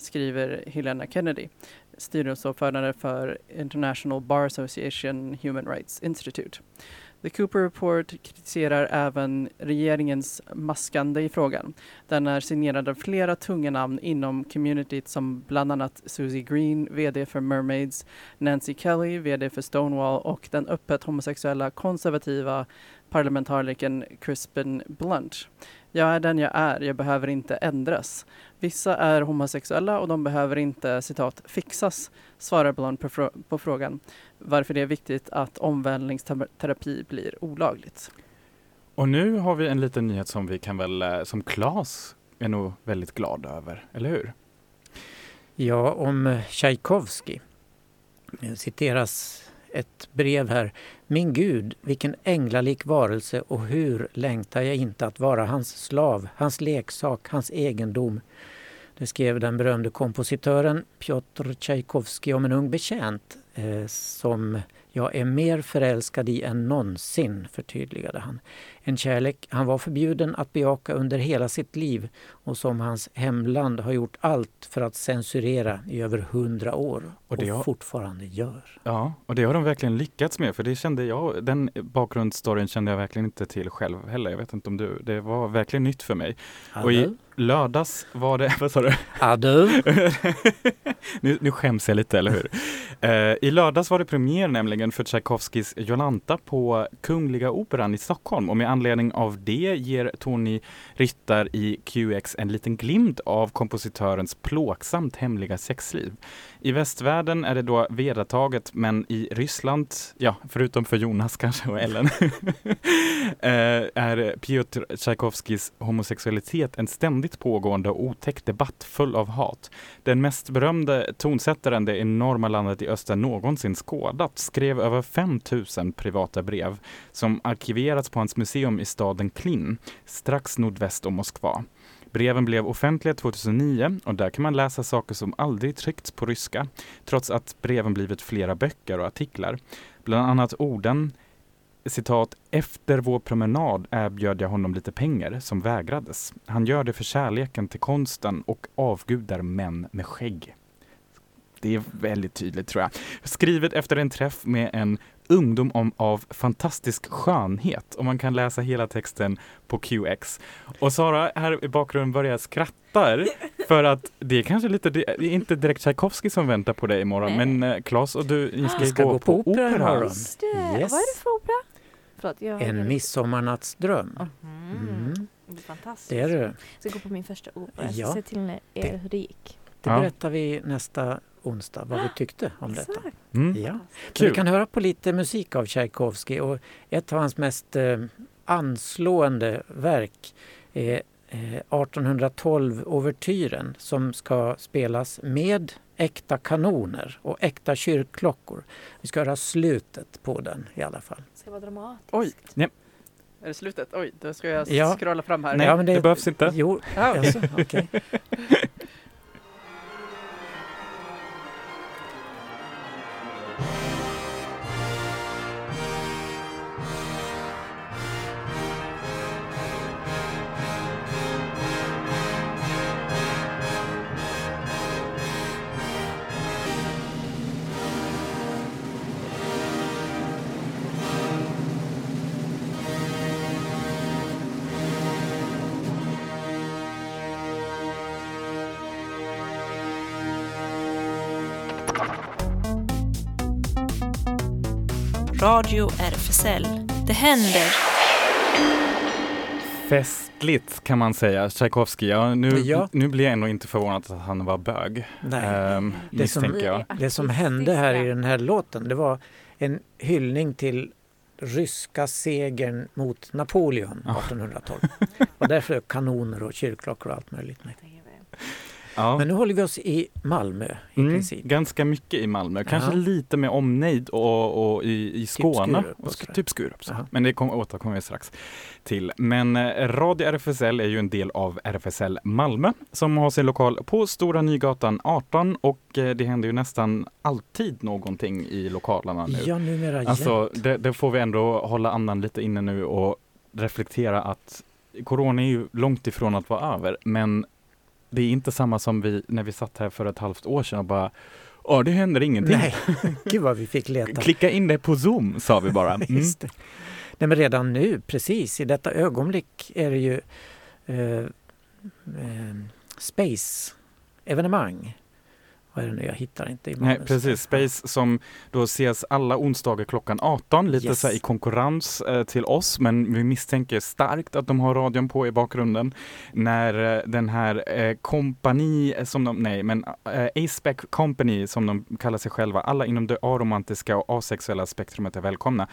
skriver Helena Kennedy, styrelseordförande för International Bar Association Human Rights Institute. The Cooper Report kritiserar även regeringens maskande i frågan. Den är signerad av flera tunga namn inom communityt som bland annat Susie Green, VD för Mermaids, Nancy Kelly, VD för Stonewall och den öppet homosexuella konservativa parlamentarikern Crispin Blunt. Jag är den jag är, jag behöver inte ändras. Vissa är homosexuella och de behöver inte citat fixas, svarar Blond på, frå- på frågan varför det är viktigt att omvälvningsterapi blir olagligt. Och nu har vi en liten nyhet som vi kan väl, eh, som Claes är nog väldigt glad över, eller hur? Ja, om Tchaikovsky eh, citeras ett brev här. Min Gud, vilken änglalik varelse och hur längtar jag inte att vara hans slav, hans leksak, hans egendom. Det skrev den berömde kompositören Piotr Tchaikovsky om en ung betjänt eh, som jag är mer förälskad i än någonsin, förtydligade han. En kärlek han var förbjuden att bejaka under hela sitt liv och som hans hemland har gjort allt för att censurera i över hundra år och, Och det har- fortfarande gör. Ja, och det har de verkligen lyckats med, för det kände jag, den bakgrundsstoryn kände jag verkligen inte till själv heller. Jag vet inte om du, det var verkligen nytt för mig. Och i Adel? lördags var det, vad sa du? Adel? nu, nu skäms jag lite, eller hur? Eh, I lördags var det premiär nämligen för Tchaikovskys Jolanta på Kungliga Operan i Stockholm och med anledning av det ger Tony Ryttar i QX en liten glimt av kompositörens plågsamt hemliga sexliv. I västvärlden är det då vedertaget, men i Ryssland, ja, förutom för Jonas kanske och Ellen, eh, är Piotr Tchaikovskis homosexualitet en ständigt pågående och otäck debatt full av hat. Den mest berömde tonsättaren det enorma landet i öster någonsin skådat skrev över 5000 privata brev som arkiverats på hans museum i staden Klin, strax nordväst om Moskva. Breven blev offentliga 2009 och där kan man läsa saker som aldrig tryckts på ryska, trots att breven blivit flera böcker och artiklar. Bland annat orden citat, efter vår promenad erbjöd jag honom lite pengar som vägrades. Han gör det för kärleken till konsten och avgudar män med skägg. Det är väldigt tydligt tror jag. Skrivet efter en träff med en ungdom om, av fantastisk skönhet och man kan läsa hela texten på QX. Och Sara här i bakgrunden börjar skratta för att det är kanske lite, det är inte direkt Tchaikovsky som väntar på dig imorgon Nej. men eh, Claes och du, ni ska, Vi ska gå, gå på på opera opera. imorgon. Just det. Yes. Vad är det för opera? Förlåt, jag En midsommarnattsdröm. Mm. Mm. Det är fantastiskt. Det är det. Jag ska gå på min första opera. Ja. se till er hur det gick. Det berättar vi nästa onsdag vad vi tyckte om detta. Exakt. Mm. Ja. Vi kan höra på lite musik av Tchaikovsky och ett av hans mest eh, anslående verk är eh, 1812-ouvertyren som ska spelas med äkta kanoner och äkta kyrkklockor. Vi ska höra slutet på den i alla fall. Det ska vara dramatiskt. Oj! Nej. Är det slutet? Oj, då ska jag Ja. scrolla fram här. Nej, Ja, men det, det- behövs inte. Jo, alltså, okej. Radio RFSL. Det händer. Festligt kan man säga. Tchaikovsky, ja, nu, Ja. nu blir jag ändå inte förvånad att han var bög. Nej. Ehm, Det som, jag. det som hände här i den här låten det var en hyllning till ryska segern mot Napoleon 1812. Och därför kanoner och kyrkklockor och allt möjligt. Ja. Men nu håller vi oss i Malmö i Mm, princip. ganska mycket i Malmö, kanske Ja. lite med omnejd och, och i, i Skåne. Och, sådär. typ Skurup. Så. Jaha. Men det kom, återkommer vi strax till. Men eh, Radio RFSL är ju en del av RFSL Malmö som har sin lokal på Stora Nygatan 18 och eh, det händer ju nästan alltid någonting i lokalerna nu. Ja, numera Alltså, det, det får vi ändå hålla andan lite inne nu och reflektera att corona är ju långt ifrån att vara över, men det är inte samma som vi när vi satt här för ett halvt år sedan och bara Ja, det händer ingenting. Nej, gud vad vi fick leta. Klicka in det på Zoom, sa vi bara. Mm. Just det. Nej, men redan nu, precis i detta ögonblick är det ju eh, eh, space-evenemang. Vad är det nu, jag hittar inte i Nej, manus. precis. Space som då ses alla onsdagar klockan 18, lite Yes. så i konkurrens eh, till oss, men vi misstänker starkt att de har radion på i bakgrunden när eh, den här eh, kompani, eh, som de, nej, men eh, A-Spec Company som de kallar sig själva, alla inom det aromantiska och asexuella spektrumet är välkomna.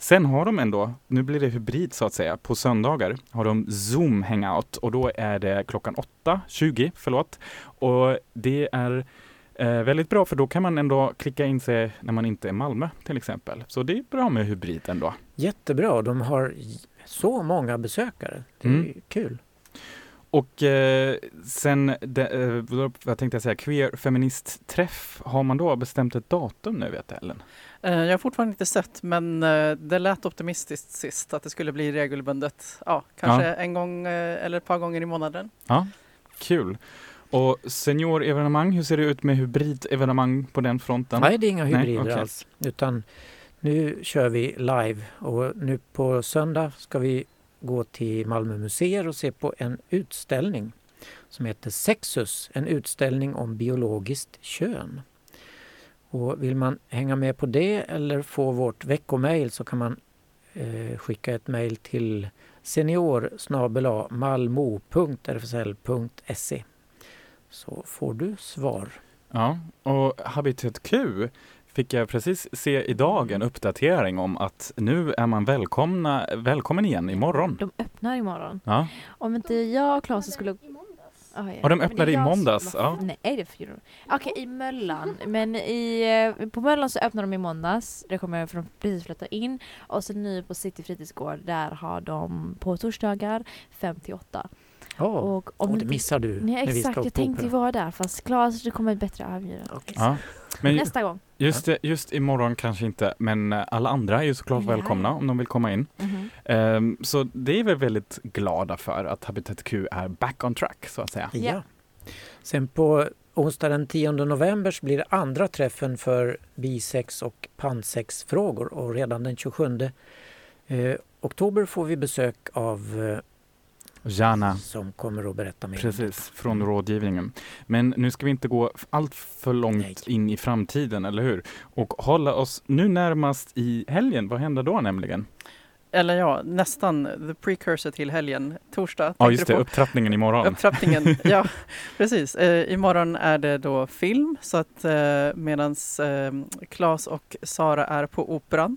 Sen har de ändå, nu blir det hybrid så att säga, på söndagar har de Zoom hangout och då är det klockan 8, 20, förlåt. Och det är eh, väldigt bra för då kan man ändå klicka in sig när man inte är i Malmö till exempel. Så det är bra med hybrid ändå. Jättebra, de har så många besökare. Det är Mm. kul. Och eh, sen, de, eh, vad- vad tänkte jag säga, queer feministträff, har man då bestämt ett datum nu vet jag, Ellen? Eh, Jag har fortfarande inte sett men eh, det lät optimistiskt sist att det skulle bli regelbundet. Ja, kanske Ja. en gång eh, eller ett par gånger i månaden. Ja, kul. Och seniorevenemang, hur ser det ut med hybridevenemang på den fronten? Nej, det är inga Nej, hybrider okej. alls. Utan nu kör vi live och nu på söndag ska vi gå till Malmö museer och se på en utställning som heter Sexus, en utställning om biologiskt kön. Och vill man hänga med på det eller få vårt veckomail så kan man eh, skicka ett mail till senior malmo.rfsl.se så får du svar. Ja, och Habitat Q fick jag precis se idag en uppdatering om att nu är man välkomna, välkommen igen imorgon. De öppnar imorgon. Ja. Om inte jag och Claes skulle... Ah, ja. Ja, de öppnade i som- måndags, ja. Nej, det är fyra. Okej, i Möllan. Men i, eh, på Möllan så öppnar de i måndags. Det kommer jag från precis flytta in. Och sen nu på City fritidsgård, där har de på torsdagar 5 till 8. Ja, och åh, det missar du Nej, när vi ska exakt. Jag tänkte ju vara där. Fast Claes, det kommer ett bättre erbjudande. Ja. Men ju- Nästa gång. Just, just imorgon kanske inte, men eh, alla andra är ju såklart Ja. välkomna om de vill komma in. Mhm. Ehm, så det är vi väldigt glada för att Habitat Q är back on track så att säga. Ja. Sen på onsdag den 10 november så blir det andra träffen för bisex och pansexfrågor och redan den 27 eh, oktober får vi besök av eh, Jana. som kommer att berätta mer. om Precis, från rådgivningen. Men nu ska vi inte gå allt för långt in i framtiden, eller hur? Och hålla oss nu närmast i helgen. Vad händer då nämligen? Eller ja, nästan the precursor till helgen, torsdag. Ja, just det, på? upptrappningen imorgon. Upptrappningen, ja precis. Eh, imorgon är det då film så att eh, medans eh, Claes och Sara är på Operan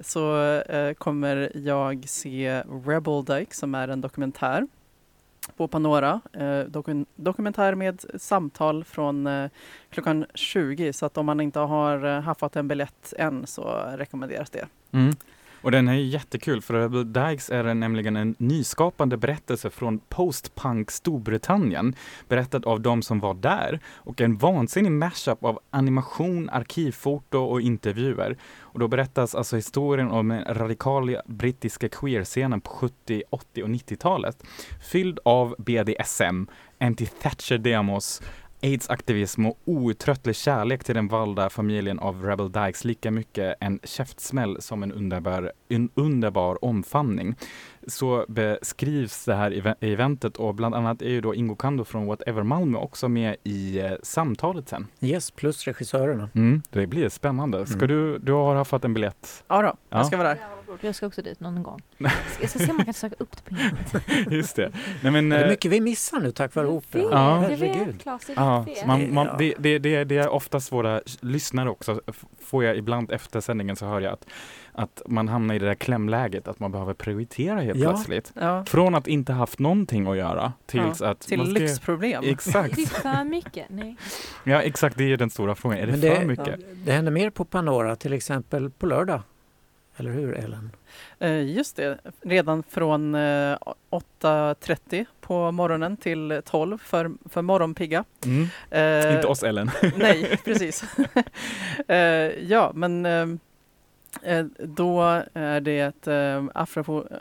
så eh, kommer jag se Rebel Dyke som är en dokumentär på Panora. Eh, doku dokumentär med samtal från eh, klockan 20 så att om man inte har eh, haffat en biljett än så rekommenderas det. Mm. Och den är ju jättekul för Rebel Dykes är nämligen en nyskapande berättelse från postpunk Storbritannien berättad av de som var där och en vansinnig mashup av animation, arkivfoto och intervjuer. Och då berättas alltså historien om den radikala brittiska queerscenen på 70, 80 och 90-talet fylld av BDSM, anti-Thatcher-demos aids-aktivism och outtröttlig kärlek till den valda familjen av Rebel Dykes lika mycket en käftsmäll som en underbar, en underbar omfamning. Så beskrivs det här eve- eventet och bland annat är ju då Ingo Kando från Whatever Malmö också med i eh, samtalet sen. Yes, plus regissörerna. Mm, det blir spännande. Ska Mm. du, du har haft en biljett? Ja då, Ja. jag ska vara där. Jag ska också dit någon gång. Jag ska se om man kan söka upp det på internet. Just det. Nej, men, det är eh, mycket vi missar nu tack vare operan. Ja. Herregud. Ja, man, man, det, det, det, det är oftast våra lyssnare också. Får jag ibland efter sändningen så hör jag att, att man hamnar i det där klämläget att man behöver prioritera helt Ja. plötsligt. Ja. Från att inte haft någonting att göra tills Ja, att till man ska- lyxproblem. Exakt. Det är för mycket. Nej. Ja exakt, det är den stora frågan. Är det Men för mycket? Det händer mer på Panora, till exempel på lördag. Eller hur Ellen? Eh, Just det, redan från eh, 8.30 på morgonen till 12 för, för morgonpigga. Mm. Eh, Inte oss Ellen. Nej, precis. Eh, ja, men eh, Eh, Eh, då är det eh,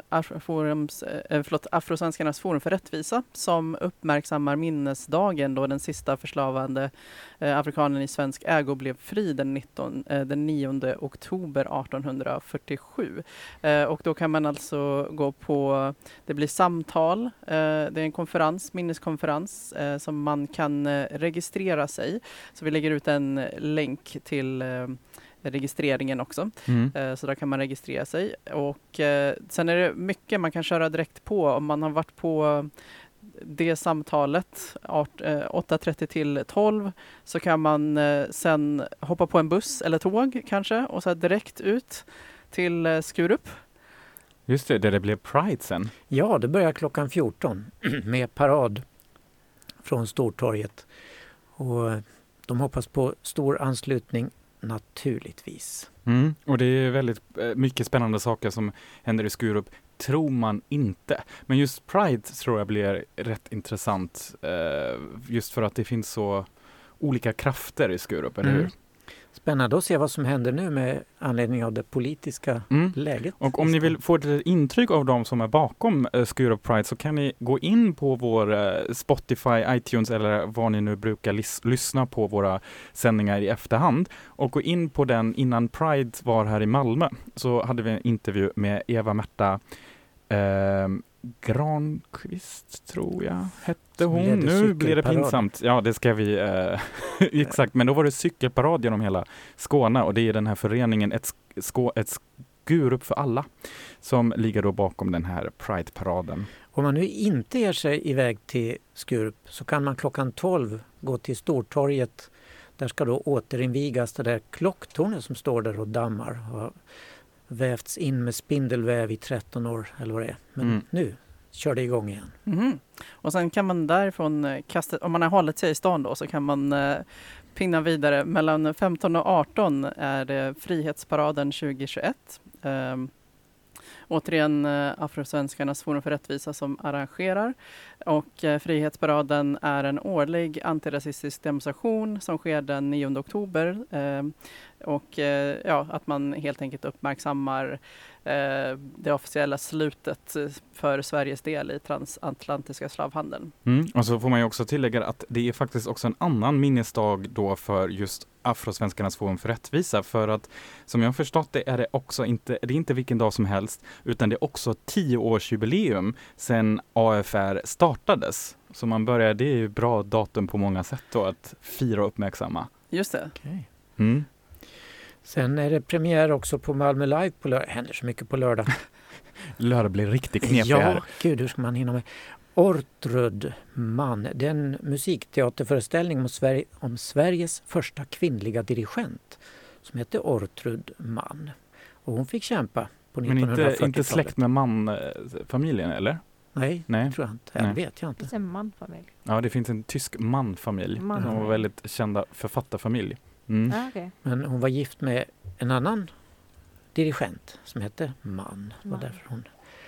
Afroforums, eh, förlåt, Afrosvenskarnas forum för rättvisa som uppmärksammar minnesdagen då den sista förslavande afrikanen i svensk ägo blev fri den, 19, den 9 oktober 1847. Och då kan man alltså gå på, det blir samtal, det är en konferens, minneskonferens som man kan registrera sig. Så vi lägger ut en länk till registreringen också. Mm. Eh, Så där kan man registrera sig. Och eh, sen är det mycket man kan köra direkt på om man har varit på det samtalet art- eh, 8.30 till 12 så kan man sen hoppa på en buss eller tåg kanske och så direkt ut till Skurup. Just det, där det blev Pride sen. Ja, det börjar klockan 14 med parad från Stortorget. Och de hoppas på stor anslutning naturligtvis. Mm. Och det är väldigt eh, mycket spännande saker som händer i Skurup, tror man inte. Men just Pride tror jag blir rätt intressant, eh, just för att det finns så olika krafter i Skurup, eller Mm. hur? Spännande att se vad som händer nu med anledning av det politiska Mm. läget. Och om ni vill få ett intryck av de som är bakom uh, Skurup Pride så kan ni gå in på vår eh, Spotify, iTunes eller var ni nu brukar lys- lyssna på våra sändningar i efterhand och gå in på den innan Pride var här i Malmö så hade vi en intervju med Eva-Märta eh, Granqvist, tror jag hette hon. Nu blir det pinsamt. Ja, det ska vi... Eh, exakt, men då var det cykelparad genom hela Skåne och det är den här föreningen Ett, Skå, ett Skurup för alla som ligger då bakom den här Pride-paraden. Om man nu inte ger sig iväg till Skurup så kan man klockan 12 gå till Stortorget. Där ska då återinvigas det där klocktornet som står där och dammar. Vävts in med spindelväv i 13 år eller vad det är. Men Mm. nu kör det igång igen. Mhm. Och sen kan man därifrån eh, kasta, om man har hållit sig i stan då, så kan man eh, pinna vidare. Mellan 15 och 18 är det Frihetsparaden 2021. Ehm, återigen eh, Afrosvenskarnas forum för rättvisa som arrangerar. Och eh, Frihetsparaden är en årlig antirasistisk demonstration som sker den 9 oktober. Ehm, och eh, ja, att man helt enkelt uppmärksammar eh, det officiella slutet eh, för Sveriges del i transatlantiska slavhandeln. Mm. Och så får man ju också tillägga att det är faktiskt också en annan minnesdag då för just Afrosvenskarnas forum för rättvisa för att som jag har förstått det är det också inte, det är inte vilken dag som helst utan det är också tioårsjubileum sedan AFR startades. Så man börjar, det är ju bra datum på många sätt då att fira och uppmärksamma. Just det. Mm. Sen är det premiär också på Malmö Live på lördag. Det händer så mycket på lördag. Lördag blir riktigt knepig ja, här. gud hur ska man hinna med? Ortrud man, det är en musikteaterföreställning om, Sverige, om Sveriges första kvinnliga dirigent som heter Ortrud man. Och hon fick kämpa på 1940-talet. Men inte, inte släkt med manfamiljen eller? Nej, Nej. tror jag inte. Det vet jag inte. Det är en manfamilj. Ja, det finns en tysk manfamilj. Manfamilj. De var väldigt kända författarfamilj. Mm. Ah, okej. Men hon var gift med en annan dirigent som hette Man. Det var därför hon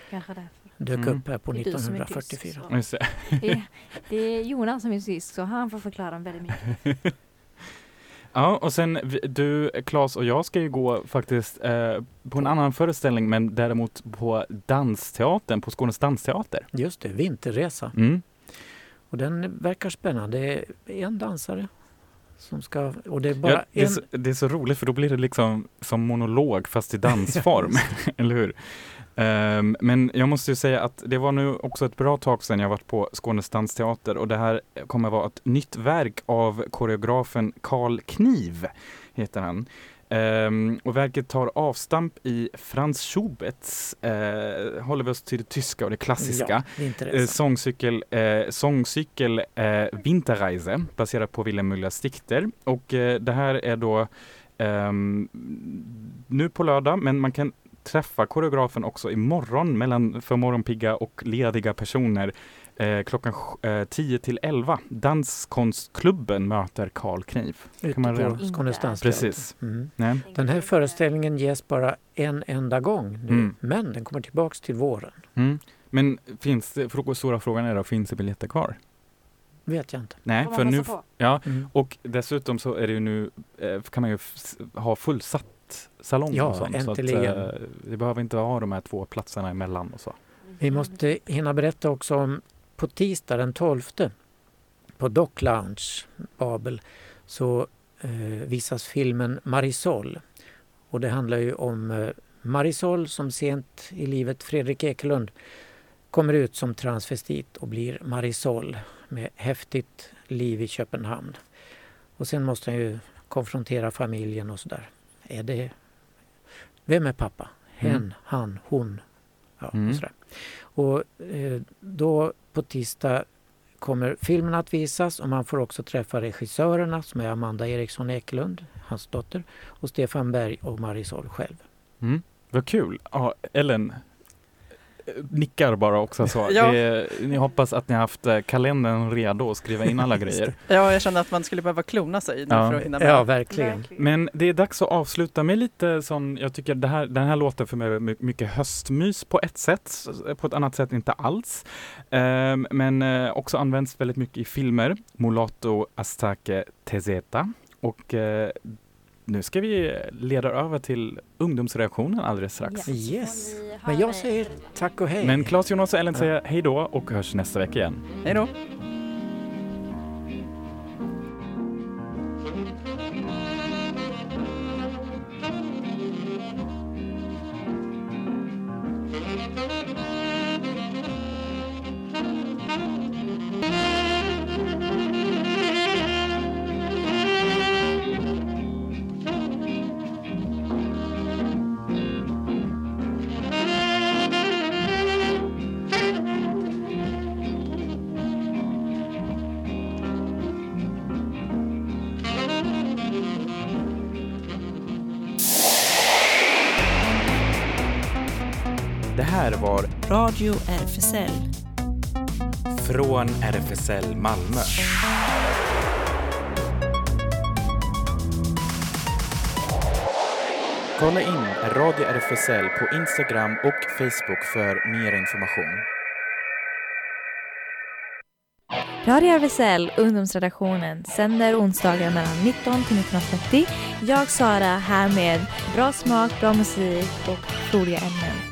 Kanske därför. dök Mm. upp här på Det är du som är 1944. tysk, så. Just det. Det är, Jonas som är tysk så han får förklara väldigt mycket. Ja, och sen du, Claes och jag ska ju gå faktiskt eh, på en annan föreställning, men däremot på Dansteatern, på Skånes dansteater. Just det, Vinterresa. Mm. Och den verkar spännande. Det är en dansare som ska... Och det är bara Ja, det, är en... så, det är så roligt för då blir det liksom som monolog fast i dansform, eller hur? Ehm, men jag måste ju säga att det var nu också ett bra tag sedan jag varit på Skånes dansteater och det här kommer vara ett nytt verk av koreografen Karl Kniv, heter han. Ehm, och verket tar avstamp i Franz Schuberts, eh, håller vi oss till det tyska och det klassiska, Ja, eh, sångcykel, eh, sångcykel Winterreise, baserat på Wilhelm Müllers dikter. Och det här är då ehm, nu på lördag, men man kan träffa koreografen också imorgon mellan för morgonpigga och lediga personer eh, klockan eh, 10 till 11. Danskonstklubben möter Karl Kniv. Ute Kan man på Skånes. Precis. Mm. Nej. Den här föreställningen ges bara en enda gång nu, Mm. men den kommer tillbaks till våren. Mm. Men finns det, frå- stora frågan är då, finns det biljetter kvar? Vet jag inte. Nej, för nu, ja, Mm. och dessutom så är det ju nu, eh, kan man ju ha fullsatt eventsalong Ja, och sånt. Så att, äntligen. eh, vi behöver inte ha de här två platserna emellan och så. Vi måste hinna berätta också om på tisdag den 12 på Dock Lounge, Babel, så eh, visas filmen Marisol. Och det handlar ju om eh, Marisol som sent i livet, Fredrik Ekelund, kommer ut som transvestit och blir Marisol med häftigt liv i Köpenhamn. Och sen måste han ju konfrontera familjen och sådär. Är det... Vem är pappa? Hen, Mm. han, hon? Ja, Mm. och sådär. Och eh, då på tisdag kommer filmen att visas och man får också träffa regissörerna som är Amanda Eriksson Ekelund, hans dotter, och Stefan Berg och Marisol själv. Mm. Vad kul! Ja, Ellen nickar bara också så. Ja. Det, ni hoppas att ni har haft eh, kalendern redo att skriva in alla grejer. Ja, jag kände att man skulle behöva klona sig nu Ja. för att hinna med. Ja, verkligen. Men det är dags att avsluta med lite som, jag tycker det här, den här låten för mig mycket höstmys på ett sätt, på ett annat sätt inte alls. Ehm, men eh, också används väldigt mycket i filmer, Mulatto Astake Tezeta. Och eh, nu ska vi leda över till ungdomsreaktionen alldeles strax. Yes. Men jag säger tack och hej. Men Claes, Jonas och Ellen säger hej då och hörs nästa vecka igen. Hej då! Radio RFSL. från RFSL Malmö. Kolla in Radio RFSL på Instagram och Facebook för mer information. Radio RFSL, ungdomsredaktionen, sänder onsdagar mellan 19 till 19.30. Jag, Sara, här med bra smak, bra musik och roliga ämnen.